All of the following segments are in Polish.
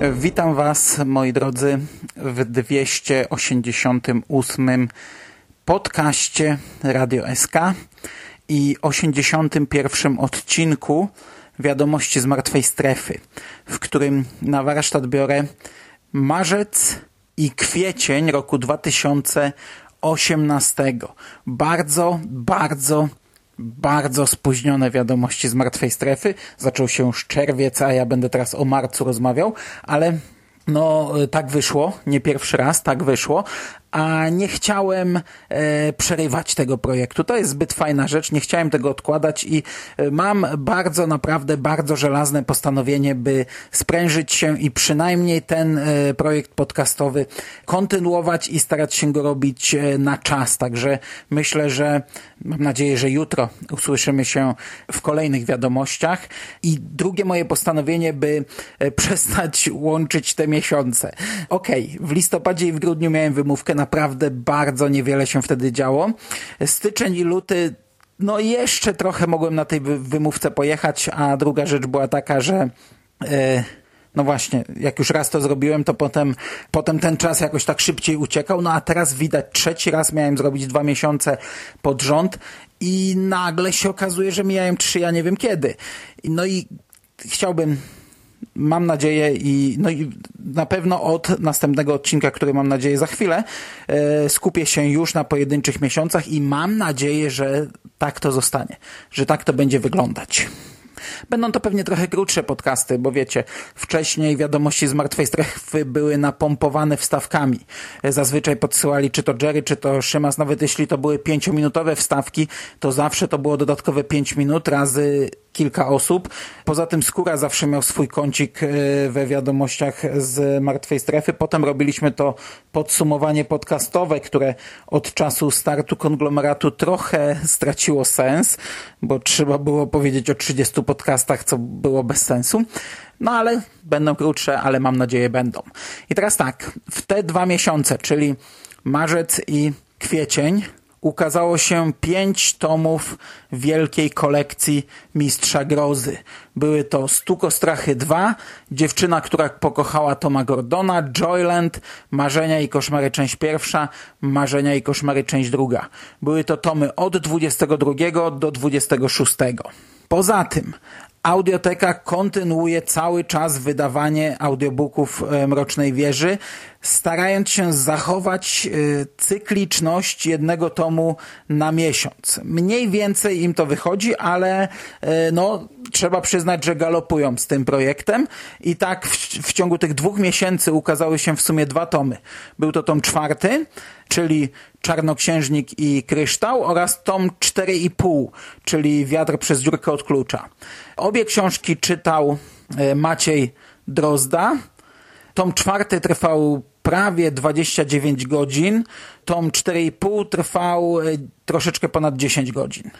Witam Was, moi drodzy, w 288 podcaście Radio SK i 81 odcinku Wiadomości z Martwej Strefy, w którym na warsztat biorę marzec i kwiecień roku 2018. Bardzo, bardzo bardzo spóźnione wiadomości z martwej strefy. Zaczął się już czerwiec, a ja będę teraz o marcu rozmawiał, ale no, tak wyszło, nie pierwszy raz, tak wyszło, a nie chciałem e, przerywać tego projektu. To jest zbyt fajna rzecz, nie chciałem tego odkładać i e, mam bardzo, naprawdę bardzo żelazne postanowienie, by sprężyć się i przynajmniej ten e, projekt podcastowy kontynuować i starać się go robić e, na czas. Także myślę, że mam nadzieję, że jutro usłyszymy się w kolejnych wiadomościach. I drugie moje postanowienie, by e, przestać łączyć te miesiące. Okej, okay, w listopadzie i w grudniu miałem wymówkę na naprawdę bardzo niewiele się wtedy działo. Styczeń i luty no jeszcze trochę mogłem na tej wymówce pojechać, a druga rzecz była taka, że yy, no właśnie, jak już raz to zrobiłem, to potem, potem ten czas jakoś tak szybciej uciekał, no a teraz widać, trzeci raz miałem zrobić dwa miesiące pod rząd i nagle się okazuje, że mijają trzy, ja nie wiem kiedy. No i chciałbym mam nadzieję i, no i na pewno od następnego odcinka, który mam nadzieję za chwilę, e, skupię się już na pojedynczych miesiącach i mam nadzieję, że tak to zostanie, że tak to będzie wyglądać. Będą to pewnie trochę krótsze podcasty, bo wiecie, wcześniej wiadomości z martwej strefy były napompowane wstawkami. Zazwyczaj podsyłali czy to Jerry, czy to Szymas, nawet jeśli to były pięciominutowe wstawki, to zawsze to było dodatkowe pięć minut razy kilka osób. Poza tym Skóra zawsze miał swój kącik e, we wiadomościach z Martwej Strefy. Potem robiliśmy to podsumowanie podcastowe, które od czasu startu konglomeratu trochę straciło sens, bo trzeba było powiedzieć o 30 podcastach, co było bez sensu. No ale będą krótsze, ale mam nadzieję będą. I teraz tak, w te dwa miesiące, czyli marzec i kwiecień, ukazało się pięć tomów wielkiej kolekcji Mistrza Grozy. Były to Stukostrachy 2, Dziewczyna, która pokochała Toma Gordona, Joyland, Marzenia i koszmary część pierwsza, Marzenia i koszmary część druga. Były to tomy od 22 do 26. Poza tym Audioteka kontynuuje cały czas wydawanie audiobooków Mrocznej Wieży, starając się zachować e, cykliczność jednego tomu na miesiąc. Mniej więcej im to wychodzi, ale e, no, trzeba przyznać, że galopują z tym projektem i tak w, w ciągu tych dwóch miesięcy ukazały się w sumie dwa tomy. Był to tom czwarty, czyli Czarnoksiężnik i Kryształ oraz tom 4,5, czyli Wiatr przez dziurkę od klucza. Obie książki czytał e, Maciej Drozda. Tom czwarty trwał prawie 29 godzin, tom 4,5 trwał e, troszeczkę ponad 10 godzin.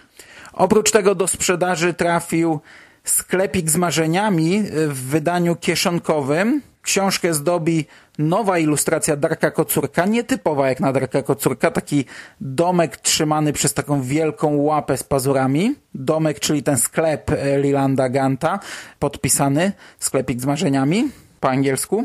Oprócz tego do sprzedaży trafił sklepik z marzeniami w wydaniu kieszonkowym. Książkę zdobi nowa ilustracja Darka Kocurka, nietypowa jak na Darka Kocurka, taki domek trzymany przez taką wielką łapę z pazurami. Domek, czyli ten sklep e, Lilanda Ganta, podpisany, sklepik z marzeniami po angielsku.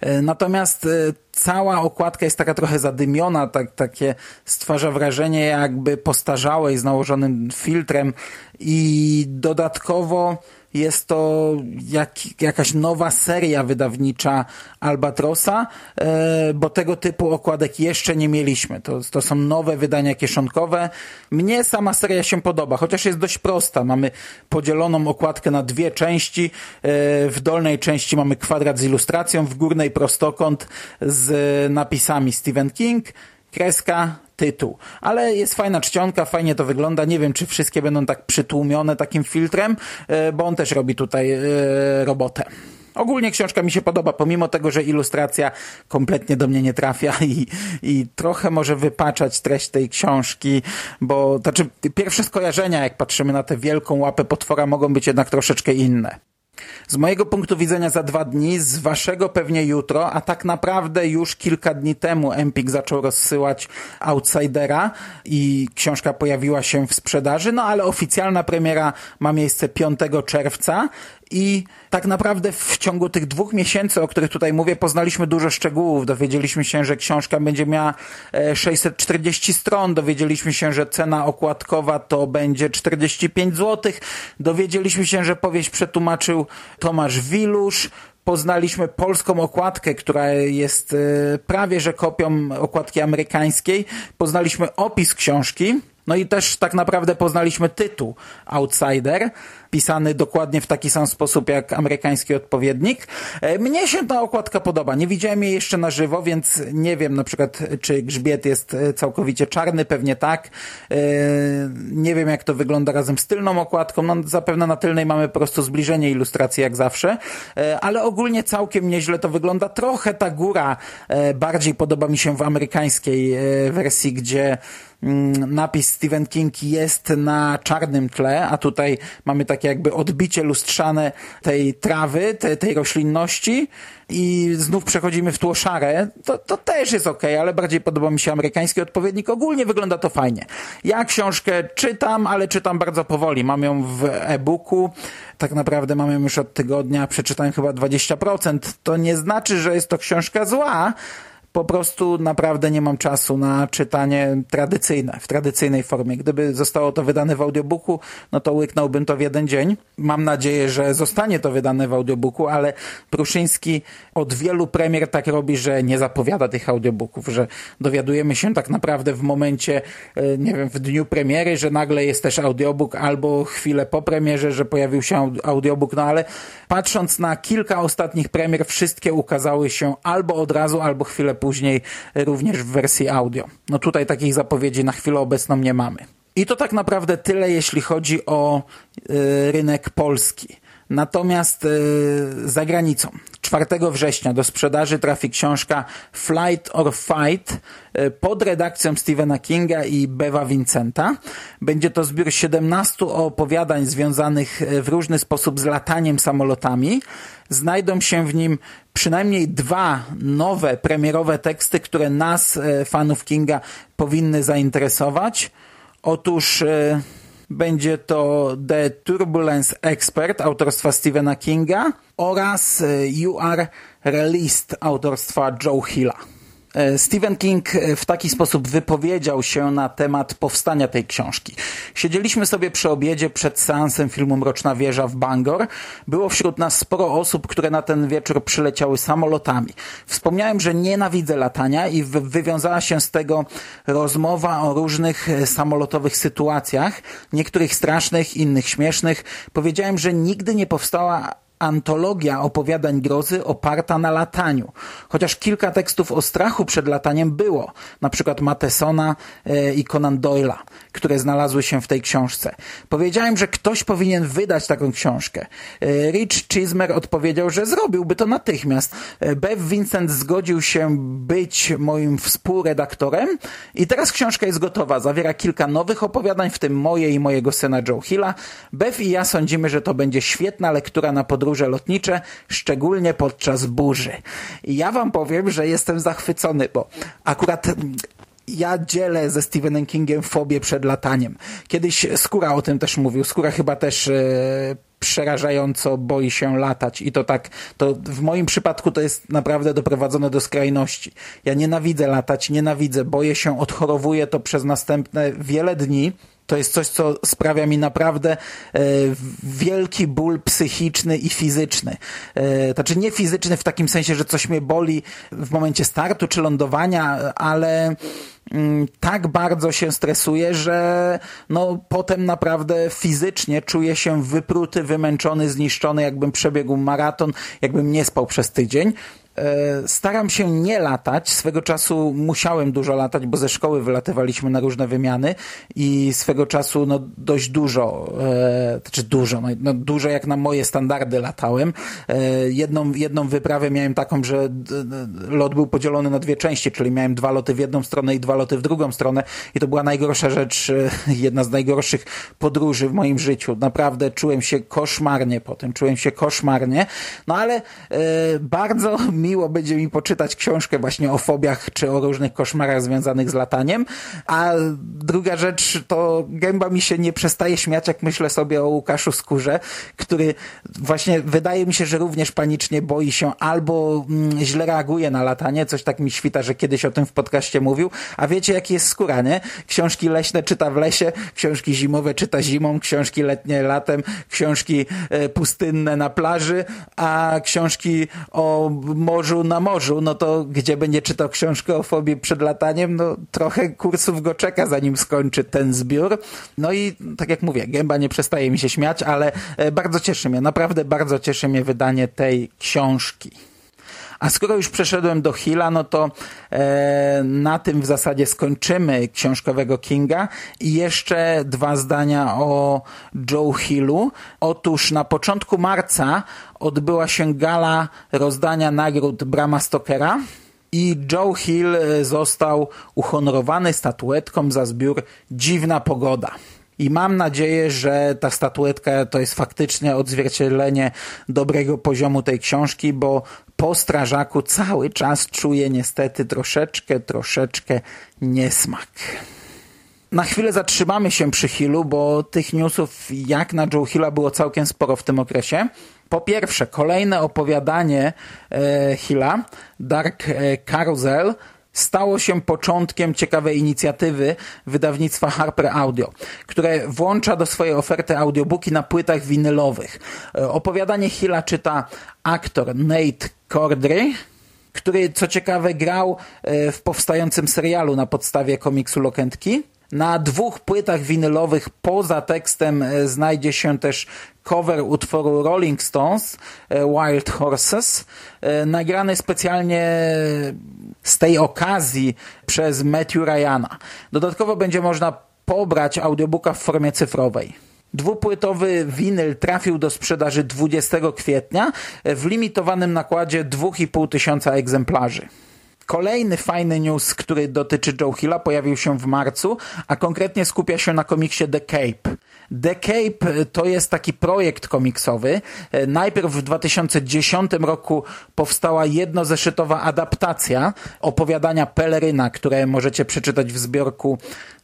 E, natomiast e, cała okładka jest taka trochę zadymiona, tak, takie stwarza wrażenie jakby postarzałej z nałożonym filtrem i dodatkowo jest to jak, jakaś nowa seria wydawnicza Albatrosa, e, bo tego typu okładek jeszcze nie mieliśmy. To, to są nowe wydania kieszonkowe. Mnie sama seria się podoba, chociaż jest dość prosta. Mamy podzieloną okładkę na dwie części. E, w dolnej części mamy kwadrat z ilustracją, w górnej prostokąt z napisami Stephen King, kreska, tytuł. Ale jest fajna czcionka, fajnie to wygląda. Nie wiem, czy wszystkie będą tak przytłumione takim filtrem, e, bo on też robi tutaj e, robotę. Ogólnie książka mi się podoba, pomimo tego, że ilustracja kompletnie do mnie nie trafia i, i trochę może wypaczać treść tej książki, bo znaczy pierwsze skojarzenia, jak patrzymy na tę wielką łapę potwora, mogą być jednak troszeczkę inne. Z mojego punktu widzenia za dwa dni, z waszego pewnie jutro, a tak naprawdę już kilka dni temu Empik zaczął rozsyłać Outsidera i książka pojawiła się w sprzedaży, no ale oficjalna premiera ma miejsce 5 czerwca i tak naprawdę w ciągu tych dwóch miesięcy, o których tutaj mówię, poznaliśmy dużo szczegółów. Dowiedzieliśmy się, że książka będzie miała 640 e, stron, dowiedzieliśmy się, że cena okładkowa to będzie 45 zł, dowiedzieliśmy się, że powieść przetłumaczył Tomasz Wilusz, poznaliśmy polską okładkę, która jest e, prawie że kopią okładki amerykańskiej, poznaliśmy opis książki, no i też tak naprawdę poznaliśmy tytuł Outsider, pisany dokładnie w taki sam sposób jak amerykański odpowiednik. E, mnie się ta okładka podoba. Nie widziałem jej jeszcze na żywo, więc nie wiem na przykład, czy grzbiet jest e, całkowicie czarny, pewnie tak. E, nie wiem, jak to wygląda razem z tylną okładką. No, zapewne na tylnej mamy po prostu zbliżenie ilustracji, jak zawsze. Ale ogólnie całkiem nieźle to wygląda. Trochę ta góra bardziej podoba mi się w amerykańskiej wersji, gdzie napis Stephen King jest na czarnym tle, a tutaj mamy takie jakby odbicie lustrzane tej trawy, te, tej roślinności i znów przechodzimy w tło szare, to, to też jest ok, ale bardziej podoba mi się amerykański odpowiednik. Ogólnie wygląda to fajnie. Ja książkę czytam, ale czytam bardzo powoli. Mam ją w e-booku. Tak naprawdę mam ją już od tygodnia. Przeczytałem chyba 20%. To nie znaczy, że jest to książka zła, po prostu naprawdę nie mam czasu na czytanie tradycyjne, w tradycyjnej formie. Gdyby zostało to wydane w audiobooku, no to łyknąłbym to w jeden dzień. Mam nadzieję, że zostanie to wydane w audiobooku, ale Pruszyński od wielu premier tak robi, że nie zapowiada tych audiobooków, że dowiadujemy się tak naprawdę w momencie, e, nie wiem, w dniu premiery, że nagle jest też audiobook, albo chwilę po premierze, że pojawił się audiobook, no ale patrząc na kilka ostatnich premier, wszystkie ukazały się albo od razu, albo chwilę później również w wersji audio. No tutaj takich zapowiedzi na chwilę obecną nie mamy. I to tak naprawdę tyle, jeśli chodzi o y, rynek polski. Natomiast y, za granicą 4 września do sprzedaży trafi książka Flight or Fight y, pod redakcją Stephena Kinga i Bewa Vincenta. Będzie to zbiór 17 opowiadań związanych w różny sposób z lataniem samolotami. Znajdą się w nim przynajmniej dwa nowe premierowe teksty, które nas, e, fanów Kinga, powinny zainteresować. Otóż będzie to The Turbulence Expert autorstwa Stephena Kinga oraz e, You Are Released autorstwa Joe Hilla. E, Stephen King e, w taki sposób wypowiedział się na temat powstania tej książki. Siedzieliśmy sobie przy obiedzie przed seansem filmu Mroczna Wieża w Bangor. Było wśród nas sporo osób, które na ten wieczór przyleciały samolotami. Wspomniałem, że nienawidzę latania i wywiązała się z tego rozmowa o różnych e, samolotowych sytuacjach, niektórych strasznych, innych śmiesznych. Powiedziałem, że nigdy nie powstała antologia opowiadań grozy oparta na lataniu. Chociaż kilka tekstów o strachu przed lataniem było, na przykład Matesona e, i Conan Doyle'a, które znalazły się w tej książce. Powiedziałem, że ktoś powinien wydać taką książkę. E, Rich Chismer odpowiedział, że zrobiłby to natychmiast. E, Bev Vincent zgodził się być moim współredaktorem i teraz książka jest gotowa. Zawiera kilka nowych opowiadań, w tym moje i mojego syna Joe Hilla. Bev i ja sądzimy, że to będzie świetna lektura na podróż podróże lotnicze, szczególnie podczas burzy. I ja wam powiem, że jestem zachwycony, bo akurat ja dzielę ze Stephenem Kingiem fobię przed lataniem. Kiedyś Skóra o tym też mówił. Skóra chyba też e, przerażająco boi się latać i to tak, to w moim przypadku to jest naprawdę doprowadzone do skrajności. Ja nienawidzę latać, nienawidzę, boję się, odchorowuję to przez następne wiele dni to jest coś, co sprawia mi naprawdę e, wielki ból psychiczny i fizyczny. E, znaczy nie fizyczny w takim sensie, że coś mnie boli w momencie startu czy lądowania, ale tak bardzo się stresuję, że no, potem naprawdę fizycznie czuję się wypruty, wymęczony, zniszczony, jakbym przebiegł maraton, jakbym nie spał przez tydzień. E, staram się nie latać. Swego czasu musiałem dużo latać, bo ze szkoły wylatywaliśmy na różne wymiany i swego czasu no, dość dużo, e, znaczy dużo, no, no, dużo jak na moje standardy latałem. E, jedną, jedną wyprawę miałem taką, że lot był podzielony na dwie części, czyli miałem dwa loty w jedną stronę i dwa loty w drugą stronę i to była najgorsza rzecz, jedna z najgorszych podróży w moim życiu. Naprawdę czułem się koszmarnie po tym, czułem się koszmarnie, no ale bardzo miło będzie mi poczytać książkę właśnie o fobiach czy o różnych koszmarach związanych z lataniem, a druga rzecz to gęba mi się nie przestaje śmiać, jak myślę sobie o Łukaszu Skórze, który właśnie wydaje mi się, że również panicznie boi się albo mm, źle reaguje na latanie, coś tak mi świta, że kiedyś o tym w podcaście mówił, a wiecie jaki jest skóra, nie? Książki leśne czyta w lesie, książki zimowe czyta zimą, książki letnie latem, książki e, pustynne na plaży, a książki o morzu na morzu, no to gdzie będzie czytał książkę o fobii przed lataniem, no trochę kursów go czeka, zanim skończy ten zbiór. No i tak jak mówię, gęba nie przestaje mi się śmiać, ale e, bardzo cieszy mnie, naprawdę bardzo cieszy mnie wydanie tej książki. A skoro już przeszedłem do Hilla, no to e, na tym w zasadzie skończymy książkowego Kinga i jeszcze dwa zdania o Joe Hillu. Otóż na początku marca odbyła się gala rozdania nagród Brama Stokera i Joe Hill e, został uhonorowany statuetką za zbiór Dziwna Pogoda. I mam nadzieję, że ta statuetka to jest faktycznie odzwierciedlenie dobrego poziomu tej książki, bo po strażaku cały czas czuję niestety troszeczkę, troszeczkę niesmak. Na chwilę zatrzymamy się przy Hillu, bo tych newsów jak na Joe Hilla było całkiem sporo w tym okresie. Po pierwsze, kolejne opowiadanie e, Hilla, Dark e, Carousel, stało się początkiem ciekawej inicjatywy wydawnictwa Harper Audio, które włącza do swojej oferty audiobooki na płytach winylowych. E, opowiadanie Hilla czyta aktor Nate Cordry, który co ciekawe grał e, w powstającym serialu na podstawie komiksu Lokentki. Na dwóch płytach winylowych poza tekstem e, znajdzie się też cover utworu Rolling Stones Wild Horses, nagrany specjalnie z tej okazji przez Matthew Ryana. Dodatkowo będzie można pobrać audiobooka w formie cyfrowej. Dwupłytowy winyl trafił do sprzedaży 20 kwietnia w limitowanym nakładzie 2,5 tysiąca egzemplarzy. Kolejny fajny news, który dotyczy Joe Hilla, pojawił się w marcu, a konkretnie skupia się na komiksie The Cape. The Cape to jest taki projekt komiksowy. Najpierw w 2010 roku powstała jednozeszytowa adaptacja opowiadania Peleryna, które możecie przeczytać w zbiorku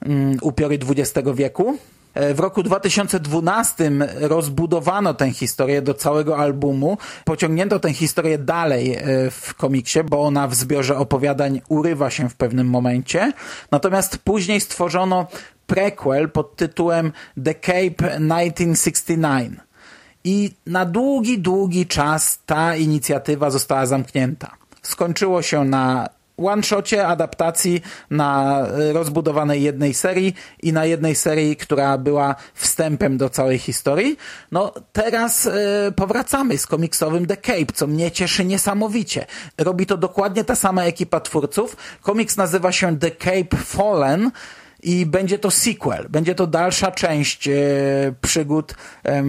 um, Upiory XX wieku. E, w roku 2012 rozbudowano tę historię do całego albumu. Pociągnięto tę historię dalej e, w komiksie, bo ona w zbiorze opowiadań urywa się w pewnym momencie. Natomiast później stworzono prequel pod tytułem The Cape 1969. I na długi, długi czas ta inicjatywa została zamknięta. Skończyło się na one-shocie adaptacji na e, rozbudowanej jednej serii i na jednej serii, która była wstępem do całej historii. No teraz e, powracamy z komiksowym The Cape, co mnie cieszy niesamowicie. Robi to dokładnie ta sama ekipa twórców. Komiks nazywa się The Cape Fallen i będzie to sequel, będzie to dalsza część e, przygód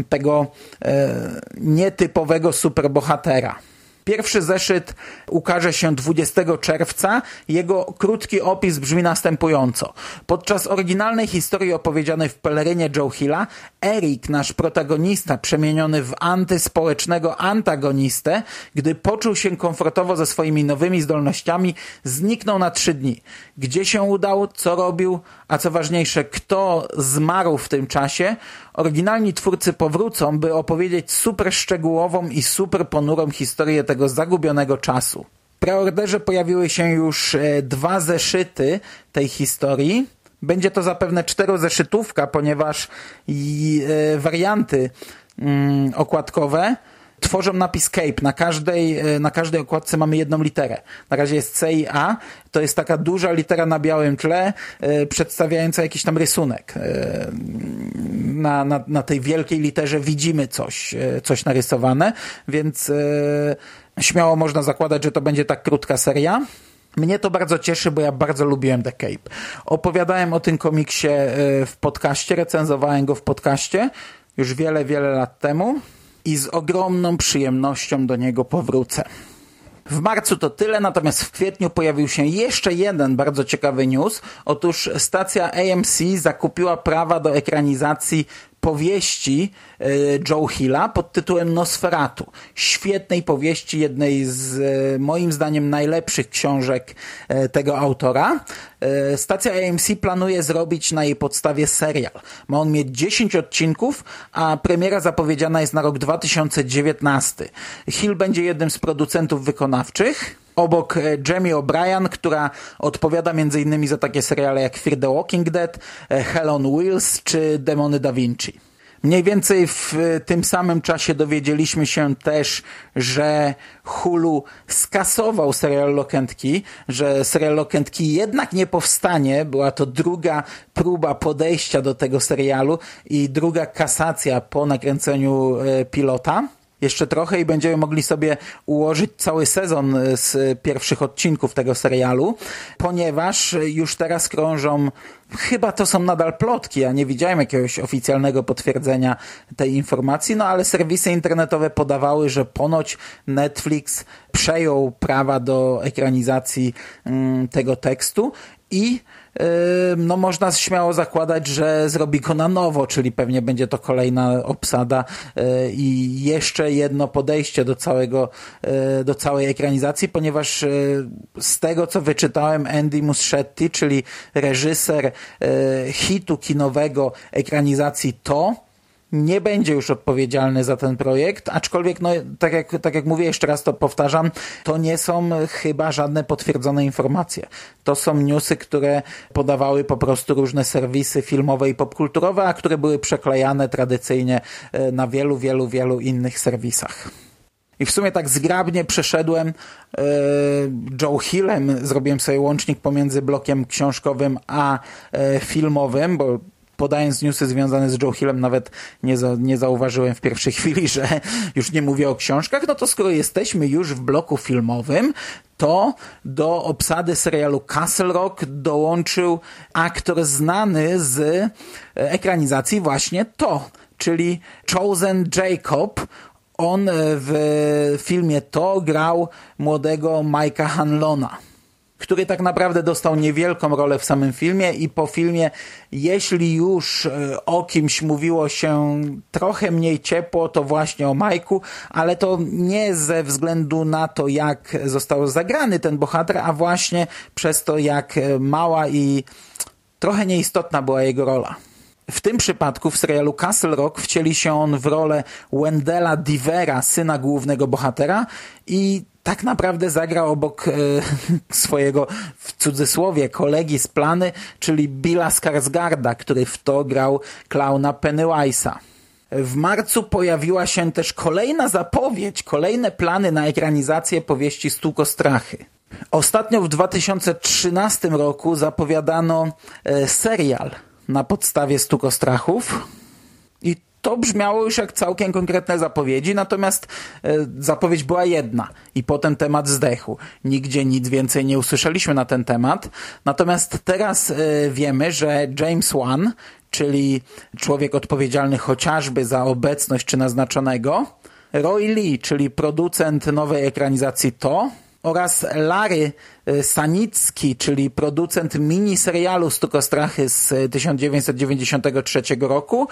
tego e, nietypowego superbohatera. Pierwszy zeszyt ukaże się 20 czerwca. Jego krótki opis brzmi następująco. Podczas oryginalnej historii opowiedzianej w pelerynie Joe Hilla, Eric, nasz protagonista, przemieniony w antyspołecznego antagonistę, gdy poczuł się komfortowo ze swoimi nowymi zdolnościami, zniknął na trzy dni. Gdzie się udał, co robił, a co ważniejsze, kto zmarł w tym czasie, oryginalni twórcy powrócą, by opowiedzieć super szczegółową i super ponurą historię tego zagubionego czasu. W preorderze pojawiły się już e, dwa zeszyty tej historii. Będzie to zapewne czterozeszytówka, ponieważ i, e, warianty mm, okładkowe tworzą napis Cape. Na każdej, e, na każdej okładce mamy jedną literę. Na razie jest C i A. To jest taka duża litera na białym tle, przedstawiająca jakiś tam rysunek. Na, na, na tej wielkiej literze widzimy coś, coś narysowane, więc śmiało można zakładać, że to będzie tak krótka seria. Mnie to bardzo cieszy, bo ja bardzo lubiłem The Cape. Opowiadałem o tym komiksie w podcaście, recenzowałem go w podcaście już wiele, wiele lat temu i z ogromną przyjemnością do niego powrócę. W marcu to tyle, natomiast w kwietniu pojawił się jeszcze jeden bardzo ciekawy news. Otóż stacja AMC zakupiła prawa do ekranizacji powieści e, Joe Hilla pod tytułem Nosferatu. Świetnej powieści, jednej z e, moim zdaniem najlepszych książek e, tego autora. Stacja AMC planuje zrobić na jej podstawie serial. Ma on mieć 10 odcinków, a premiera zapowiedziana jest na rok 2019. Hill będzie jednym z producentów wykonawczych obok Jamie O'Brien, która odpowiada m.in. za takie seriale jak Fear the Walking Dead, Hell on Wheels czy Demony Da Vinci. Mniej więcej w tym samym czasie dowiedzieliśmy się też, że Hulu skasował serial Lokentki, że serial Lokentki jednak nie powstanie. Była to druga próba podejścia do tego serialu i druga kasacja po nakręceniu e, pilota jeszcze trochę i będziemy mogli sobie ułożyć cały sezon z pierwszych odcinków tego serialu, ponieważ już teraz krążą, chyba to są nadal plotki, ja nie widziałem jakiegoś oficjalnego potwierdzenia tej informacji, no ale serwisy internetowe podawały, że ponoć Netflix przejął prawa do ekranizacji mm, tego tekstu i no można śmiało zakładać, że zrobi go na nowo, czyli pewnie będzie to kolejna obsada. Y, i jeszcze jedno podejście do całego, y, do całej ekranizacji, ponieważ y, z tego, co wyczytałem, Andy Muschietti, czyli reżyser hitu kinowego ekranizacji To, nie będzie już odpowiedzialny za ten projekt, aczkolwiek, no, tak, jak, tak jak mówię, jeszcze raz to powtarzam, to nie są chyba żadne potwierdzone informacje. To są newsy, które podawały po prostu różne serwisy filmowe i popkulturowe, a które były przeklejane tradycyjnie e, na wielu, wielu, wielu innych serwisach. I w sumie tak zgrabnie przeszedłem e, Joe Hillem, zrobiłem sobie łącznik pomiędzy blokiem książkowym a e, filmowym, bo podając newsy związane z Joe Hillem nawet nie, za, nie zauważyłem w pierwszej chwili, że już nie mówię o książkach, no to skoro jesteśmy już w bloku filmowym, to do obsady serialu Castle Rock dołączył aktor znany z ekranizacji właśnie to, czyli Chosen Jacob. On w filmie to grał młodego Mike'a Hanlona który tak naprawdę dostał niewielką rolę w samym filmie i po filmie, jeśli już e, o kimś mówiło się trochę mniej ciepło, to właśnie o Majku, ale to nie ze względu na to, jak został zagrany ten bohater, a właśnie przez to, jak e, mała i trochę nieistotna była jego rola. W tym przypadku w serialu Castle Rock wcieli się on w rolę Wendela Divera, syna głównego bohatera i tak naprawdę zagrał obok e, swojego, w cudzysłowie, kolegi z plany, czyli Billa Skarsgarda, który w to grał klauna Pennywise'a. W marcu pojawiła się też kolejna zapowiedź, kolejne plany na ekranizację powieści Stukostrachy. Ostatnio w 2013 roku zapowiadano e, serial na podstawie Stukostrachów i to brzmiało już jak całkiem konkretne zapowiedzi, natomiast e, zapowiedź była jedna i potem temat zdechł. Nigdzie nic więcej nie usłyszeliśmy na ten temat. Natomiast teraz e, wiemy, że James Wan, czyli człowiek odpowiedzialny chociażby za obecność czy naznaczonego, Roy Lee, czyli producent nowej ekranizacji To, oraz Larry e, Sanicki, czyli producent miniserialu Stukostrachy z 1993 roku,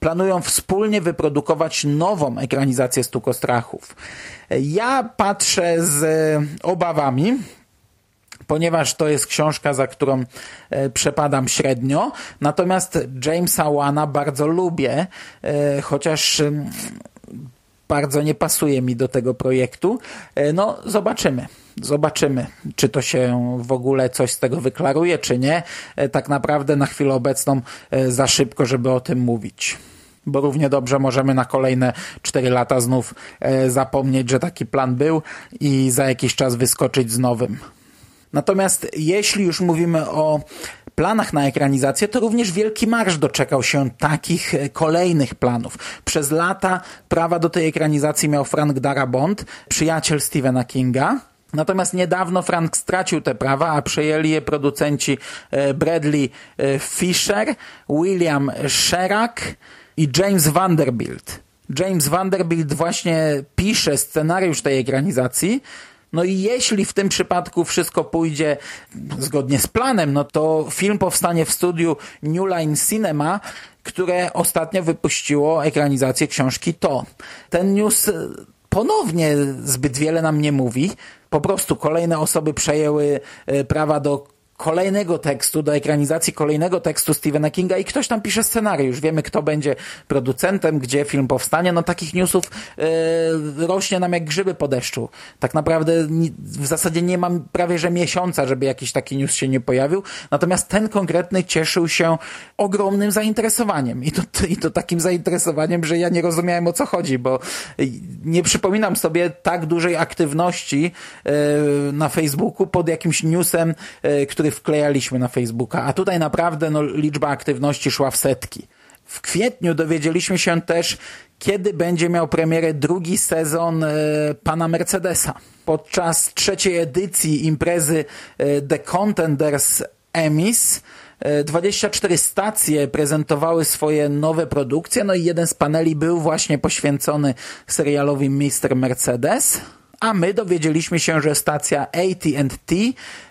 planują wspólnie wyprodukować nową ekranizację Stukostrachów. Ja patrzę z obawami, ponieważ to jest książka, za którą e, przepadam średnio. Natomiast Jamesa Wana bardzo lubię, chociaż bardzo nie pasuje mi do tego projektu. E, no, zobaczymy. Zobaczymy, czy to się w ogóle coś z tego wyklaruje, czy nie. E, tak naprawdę na chwilę obecną e, za szybko, żeby o tym mówić. bo równie dobrze możemy na kolejne 4 lata znów zapomnieć, że taki plan był i za jakiś czas wyskoczyć z nowym. Natomiast jeśli już mówimy o planach na ekranizację, to również Wielki Marsz doczekał się takich e, kolejnych planów. Przez lata prawa do tej ekranizacji miał Frank Darabont, przyjaciel Stephena Kinga. Natomiast niedawno Frank stracił te prawa, a przejęli je producenci e, Bradley e, Fisher, William Sherak i James Vanderbilt. James Vanderbilt właśnie pisze scenariusz tej ekranizacji, no i jeśli w tym przypadku wszystko pójdzie zgodnie z planem, no to film powstanie w studiu New Line Cinema, które ostatnio wypuściło ekranizację książki To. Ten news ponownie zbyt wiele nam nie mówi. Po prostu kolejne osoby przejęły e, prawa do kolejnego tekstu, do ekranizacji kolejnego tekstu Stephena Kinga i ktoś tam pisze scenariusz. Wiemy, kto będzie producentem, gdzie film powstanie. No takich newsów yy, rośnie nam jak grzyby po deszczu. Tak naprawdę w zasadzie nie mam prawie że miesiąca, żeby jakiś taki news się nie pojawił. Natomiast ten konkretny cieszył się ogromnym zainteresowaniem. I to, i to takim zainteresowaniem, że ja nie rozumiałem o co chodzi, bo nie przypominam sobie tak dużej aktywności yy, na Facebooku pod jakimś newsem, yy, który który wklejaliśmy na Facebooka, a tutaj naprawdę no, liczba aktywności szła w setki. W kwietniu dowiedzieliśmy się też, kiedy będzie miał premierę drugi sezon e, pana Mercedesa. Podczas trzeciej edycji imprezy e, The Contenders Emmys 24 e, stacje prezentowały swoje nowe produkcje, no i jeden z paneli był właśnie poświęcony serialowi Mr. Mercedes, a my dowiedzieliśmy się, że stacja AT&T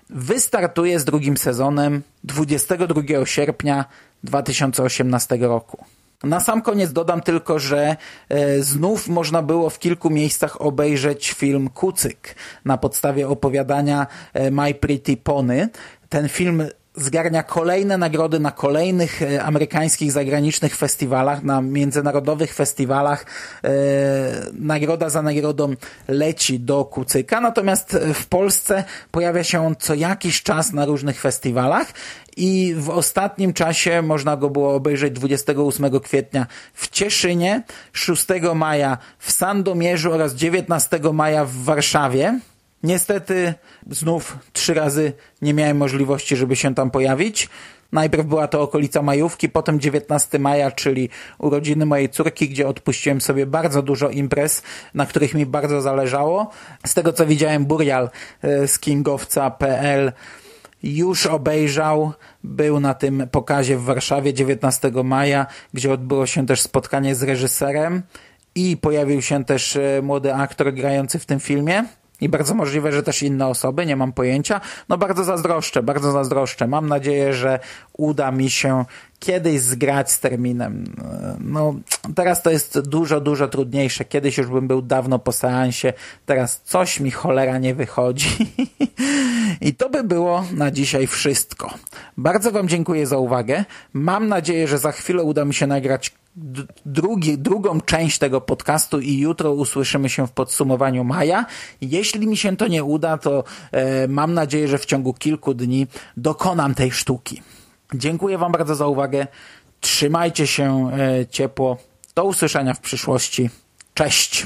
wystartuje z drugim sezonem 22 sierpnia 2018 roku. Na sam koniec dodam tylko, że e, znów można było w kilku miejscach obejrzeć film Kucyk na podstawie opowiadania e, My Pretty Pony. Ten film zgarnia kolejne nagrody na kolejnych e, amerykańskich, zagranicznych festiwalach, na międzynarodowych festiwalach. E, nagroda za nagrodą leci do Kucyka, natomiast w Polsce pojawia się on co jakiś czas na różnych festiwalach i w ostatnim czasie można go było obejrzeć 28 kwietnia w Cieszynie, 6 maja w Sandomierzu oraz 19 maja w Warszawie. Niestety znów trzy razy nie miałem możliwości, żeby się tam pojawić. Najpierw była to okolica majówki, potem 19 maja, czyli urodziny mojej córki, gdzie odpuściłem sobie bardzo dużo imprez, na których mi bardzo zależało. Z tego co widziałem, Burial e, z kingowca.pl już obejrzał, był na tym pokazie w Warszawie 19 maja, gdzie odbyło się też spotkanie z reżyserem i pojawił się też e, młody aktor grający w tym filmie. I bardzo możliwe, że też inne osoby, nie mam pojęcia. No bardzo zazdroszczę, bardzo zazdroszczę. Mam nadzieję, że uda mi się kiedyś zgrać z terminem. No, teraz to jest dużo, dużo trudniejsze. Kiedyś już bym był dawno po seansie, teraz coś mi cholera nie wychodzi. I to by było na dzisiaj wszystko. Bardzo Wam dziękuję za uwagę. Mam nadzieję, że za chwilę uda mi się nagrać drugi, drugą część tego podcastu i jutro usłyszymy się w podsumowaniu maja. Jeśli mi się to nie uda, to e, mam nadzieję, że w ciągu kilku dni dokonam tej sztuki. Dziękuję Wam bardzo za uwagę. Trzymajcie się e, ciepło. Do usłyszenia w przyszłości. Cześć!